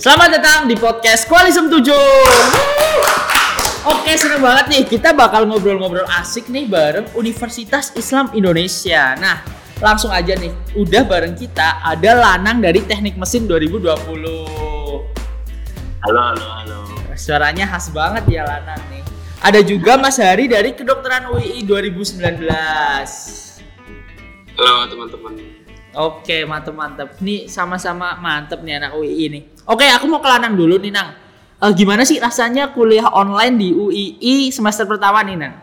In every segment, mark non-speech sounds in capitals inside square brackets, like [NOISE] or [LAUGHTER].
Selamat datang di podcast Koalisem 7. Oke, seneng banget nih. Kita bakal ngobrol-ngobrol asik nih bareng Universitas Islam Indonesia. Nah, langsung aja nih. Udah bareng kita ada Lanang dari Teknik Mesin 2020. Halo, halo, halo. Suaranya khas banget ya Lanang nih. Ada juga Mas Hari dari Kedokteran UII 2019. Halo teman-teman. Oke, mantep mantep. Nih sama-sama mantep nih anak UII nih. Oke, aku mau ke Lanang dulu nih Nang. Eh, gimana sih rasanya kuliah online di UII semester pertama nih Nang?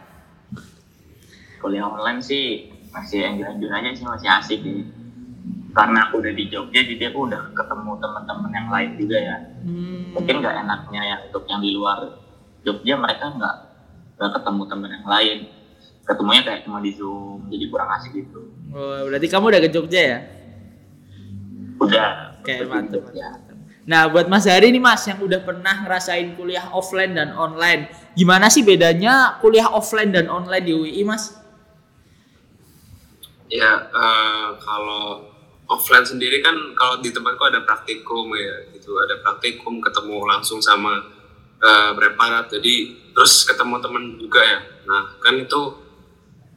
Kuliah online sih masih enjoy-enjoy aja sih, masih asik sih. Karena aku udah di Jogja, jadi aku udah ketemu teman-teman yang lain juga ya. Hmm, Mungkin nggak enaknya ya untuk yang di luar Jogja mereka nggak nggak ketemu teman yang lain. Ketemunya kayak cuma di Zoom, jadi kurang asik gitu. oh, berarti kamu udah ke Jogja ya? Udah. Oke, mantep. Jogja. Nah, buat Mas Hari nih Mas yang udah pernah ngerasain kuliah offline dan online, gimana sih bedanya kuliah offline dan online di UII Mas? Ya eh, kalau offline sendiri kan kalau di tempatku ada praktikum ya gitu, ada praktikum ketemu langsung sama eh, preparat, jadi terus ketemu teman juga ya. Nah kan itu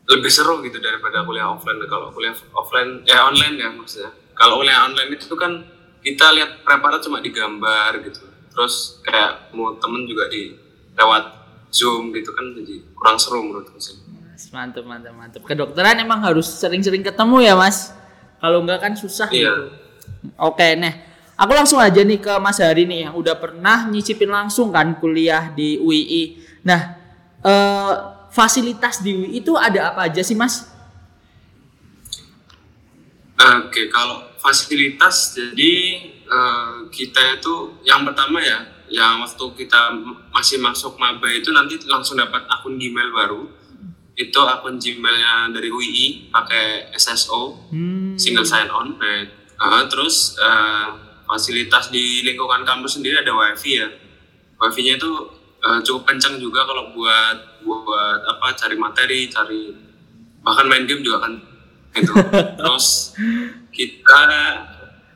lebih seru gitu daripada kuliah offline. Kalau kuliah offline ya online ya maksudnya. Kalau kuliah online itu kan kita lihat preparat cuma digambar gitu, terus kayak mau temen juga di lewat zoom gitu kan jadi kurang seru menurutku sih. Mas, mantep mantep mantep. Kedokteran emang harus sering-sering ketemu ya Mas. Kalau enggak kan susah Iya. gitu. Oke, nah aku langsung aja nih ke Mas Hari nih yang udah pernah nyicipin langsung kan kuliah di UII. Nah, eh, fasilitas di UII itu ada apa aja sih Mas? Oke, kalau fasilitas jadi eh, kita itu yang pertama ya, yang waktu kita masih masuk maba itu nanti langsung dapat akun Gmail baru. Itu akun Gmailnya dari UI pakai SSO, Hmm. single sign on. Nah, eh, terus eh, fasilitas di lingkungan kampus sendiri ada wifi ya. Wifi-nya itu eh, cukup kencang juga kalau buat buat apa cari materi, cari bahkan main game juga kan gitu. [LAUGHS] Terus kita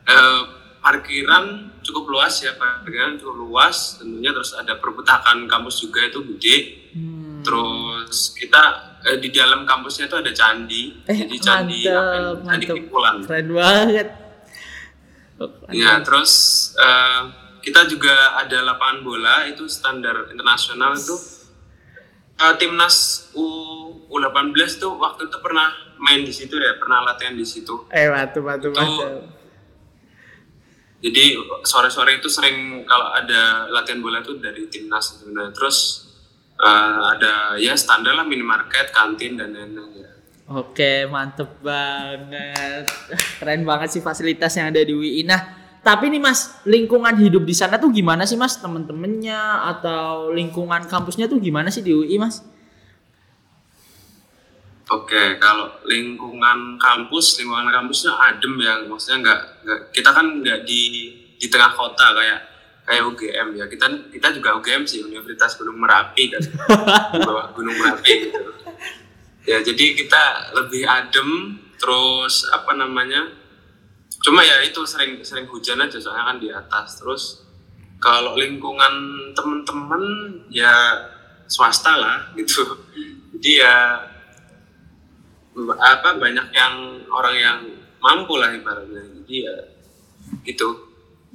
eh, parkiran cukup luas ya, parkiran cukup luas tentunya terus ada perputakan kampus juga itu gede. Hmm. Terus kita eh, di dalam kampusnya itu ada candi, Eh, jadi candi mantep, apa candi mantep. Keren banget. Ya, terus eh, kita juga ada lapangan bola itu standar internasional itu eh, timnas U U18 tuh waktu itu pernah main di situ ya, pernah latihan di situ. Eh, batu batu Itu- batu. Jadi sore-sore itu sering kalau ada latihan bola tuh dari timnas itu. Nah, terus eh, ada ya standar lah minimarket, kantin dan lain-lain ya. Oke, mantep banget. Keren banget sih fasilitas yang ada di UII. Nah, tapi nih Mas, lingkungan hidup di sana tuh gimana sih Mas? Temen-temennya atau lingkungan kampusnya tuh gimana sih di UI Mas? Oke, kalau lingkungan kampus, lingkungan kampusnya adem ya, maksudnya nggak, nggak kita kan nggak di di tengah kota kayak kayak UGM ya. Kita kita juga UGM sih, Universitas Gunung Merapi kan, [LAUGHS] di bawah Gunung Merapi gitu. Ya jadi kita lebih adem, terus apa namanya? Cuma ya itu sering sering hujan aja soalnya kan di atas. Terus kalau lingkungan temen-temen ya swasta lah [LAUGHS] gitu. Jadi ya apa banyak yang orang yang mampu lah ibaratnya jadi ya gitu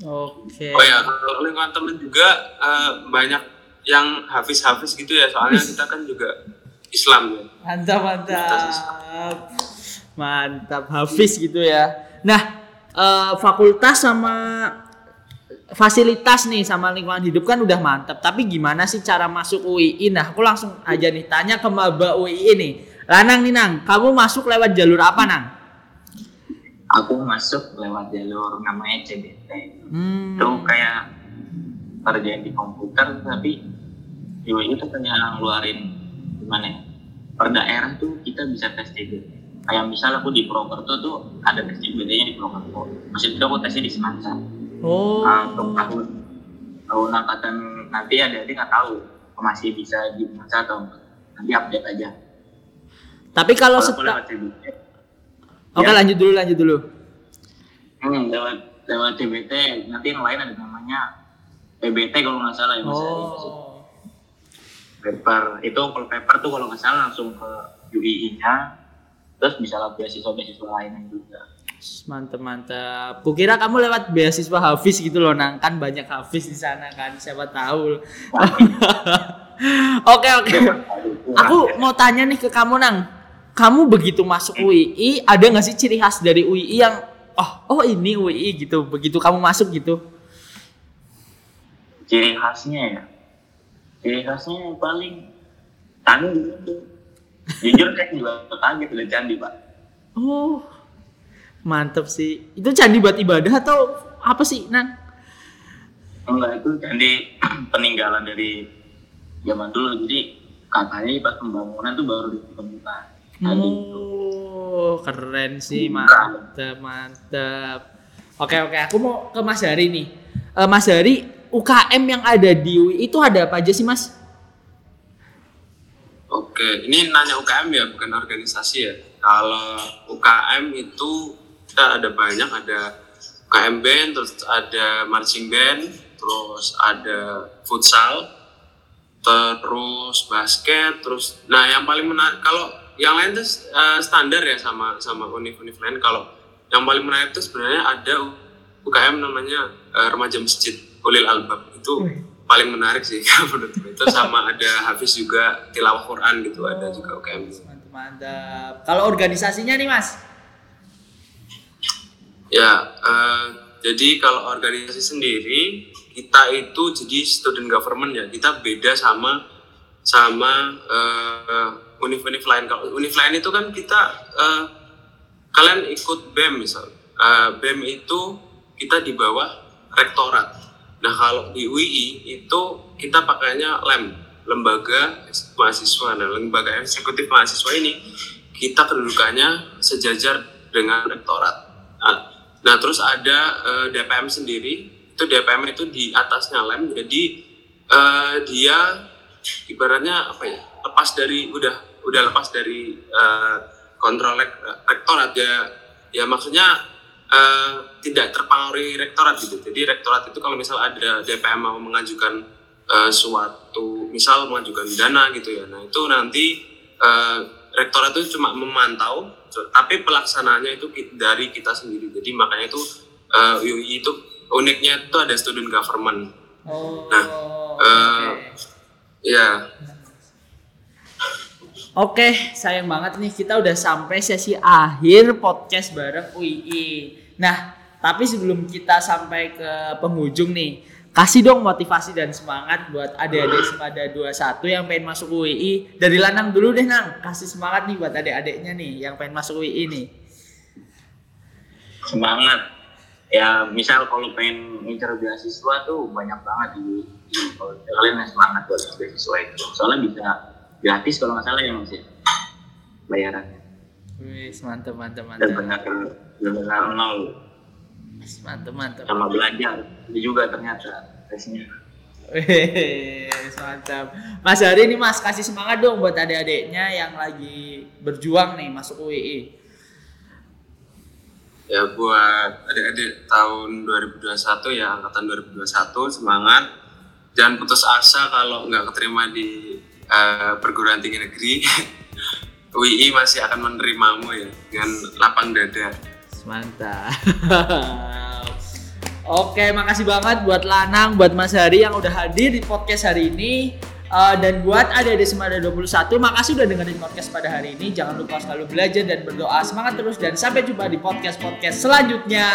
Oke. oh ya kalau lingkungan temen juga eh, banyak yang hafiz-hafiz gitu ya soalnya [LAUGHS] kita kan juga Islam ya Mantap, mantap. Mantap, Hafiz gitu ya. Nah, eh, fakultas sama fasilitas nih sama lingkungan hidup kan udah mantap. Tapi gimana sih cara masuk UII? Nah, aku langsung aja nih tanya ke maba UII nih. Lanang nih Nang, kamu masuk lewat jalur apa Nang? Aku masuk lewat jalur namanya CBT. Hmm. Itu kayak kerjaan di komputer tapi di UI itu kayak ngeluarin gimana ya? Per daerah tuh kita bisa tes CBT. Kayak misal aku di Purwokerto tuh ada tes CBT-nya di Purwokerto. Maksudnya aku tesnya di Semansa. Oh. Nah, untuk tahun tahun angkatan nanti ada dia nggak tahu masih bisa di Semansa atau. Nanti update aja. Tapi kalau setelah Oke, Ya. lanjut dulu, lanjut dulu. hmm, lewat lewat CBT nanti yang lain ada namanya PBT kalau nggak salah ya Mas. Oh. paper itu kalau paper tuh kalau nggak salah langsung ke UII-nya terus bisa lah beasiswa-beasiswa lainnya juga Mantep mantep. Kukira kamu lewat beasiswa Hafiz gitu loh, Nang. Kan banyak Hafiz di sana kan, siapa tahu. [LAUGHS] Oke oke. Aku mau tanya nih ke kamu, Nang. Kamu begitu masuk UII, ada nggak sih ciri khas dari UII yang oh oh ini UII gitu. Begitu kamu masuk gitu. ciri khasnya ya ciri khasnya yang paling gitu jujur saya juga kaget udah candi pak Oh, mantep sih. Itu candi buat ibadah atau apa sih, Nang? enggak itu candi [CLEARS THROAT] peninggalan dari zaman dulu jadi katanya pas pembangunan tuh baru ditemukan Oh, keren sih, mantep, mantep. Oke, oke, aku mau ke Mas Hari nih. Eh, Mas Hari, UKM yang ada di UI itu ada apa aja sih, Mas? Oke, ini nanya UKM ya, bukan organisasi ya. Kalau UKM itu kita ada banyak, ada UKM band, terus ada marching band, terus ada futsal, terus basket, terus nah yang paling menarik kalau yang lain tuh eh, standar ya sama sama univ-univ lain. Kalau yang paling menarik itu sebenarnya ada UKM namanya eh, remaja masjid Ulil Albab itu paling menarik sih [LAUGHS] menurutku itu sama ada Hafiz juga tilawah Quran gitu ada juga UKM Mantap, mantap. Kalau organisasinya nih, Mas? ya eh, jadi kalau organisasi sendiri kita itu jadi student government ya. Kita beda sama sama eh, univ-univ lain. Kalau univ lain itu kan kita eh, kalian ikut BEM misal. Eh, BEM itu kita di bawah rektorat nah kalau di UI itu kita pakainya LEM lembaga mahasiswa. Nah lembaga eksekutif mahasiswa ini kita kedudukannya sejajar dengan rektorat. Nah, nah terus ada eh, DPM sendiri. Itu DPM itu di atasnya LEM. Jadi eh, dia ibaratnya apa ya lepas dari udah udah lepas dari eh, kontrol rek- rektorat. Ya ya maksudnya eh, tidak terpengaruhi rektorat gitu. Jadi rektorat itu kalau misal ada DPM mau mengajukan eh, suatu misal mengajukan dana gitu ya. Nah itu nanti eh, rektorat itu cuma memantau tapi pelaksanaannya itu dari kita sendiri. Jadi makanya itu eh, UI itu uniknya itu ada student government. Oh, Nah, eh, ya Oke, sayang banget nih kita udah sampai sesi akhir podcast bareng UII. Nah, tapi sebelum kita sampai ke penghujung nih, kasih dong motivasi dan semangat buat adik-adik Semada 21 yang pengen masuk UII. Dari Lanang dulu deh, Nang. Kasih semangat nih buat adik-adiknya nih yang pengen masuk UII nih. semangat ya misal kalau pengen ngincer beasiswa tuh banyak banget di, kalau kalian yang semangat buat beasiswa itu soalnya bisa gratis kalau nggak salah ya mas ya bayarannya Wih, mantep, mantep, dan mantep. benar benar nol Mantep, mantep. sama belajar itu juga ternyata tesnya Wih, mantap. Mas Hari ini Mas kasih semangat dong buat adik-adiknya yang lagi berjuang nih masuk UII. ya buat adik-adik tahun 2021 ya angkatan 2021 semangat jangan putus asa kalau nggak keterima di eh, perguruan tinggi negeri [LAUGHS] UI masih akan menerimamu ya dengan lapang dada Mantap. [LAUGHS] Oke, makasih banget buat Lanang, buat Mas Hari yang udah hadir di podcast hari ini. Eh, dan buat adik-adik Semada 21, makasih udah dengerin podcast pada hari ini. Jangan lupa selalu belajar dan berdoa. Semangat terus dan sampai jumpa di podcast-podcast selanjutnya.